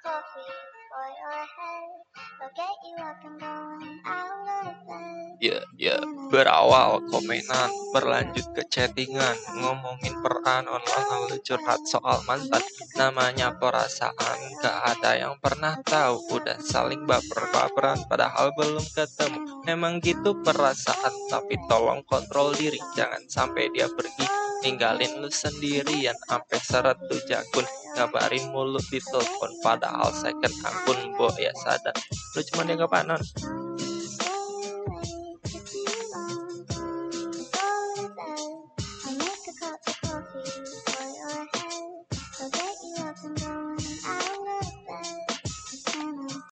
coffee for your head. They'll get you up and going out of bed. Ya, ya, berawal komenan, berlanjut ke chattingan, ngomongin peran online lalu curhat soal mantan. Namanya perasaan, gak ada yang pernah tahu. Udah saling baper-baperan, padahal belum ketemu. Emang gitu perasaan, tapi tolong kontrol diri, jangan sampai dia pergi. Ninggalin lu sendirian, sampai seret tuh jakun. Ngabarin mulu di telepon, padahal second akun, bo ya sadar. Lu cuma dianggap anon.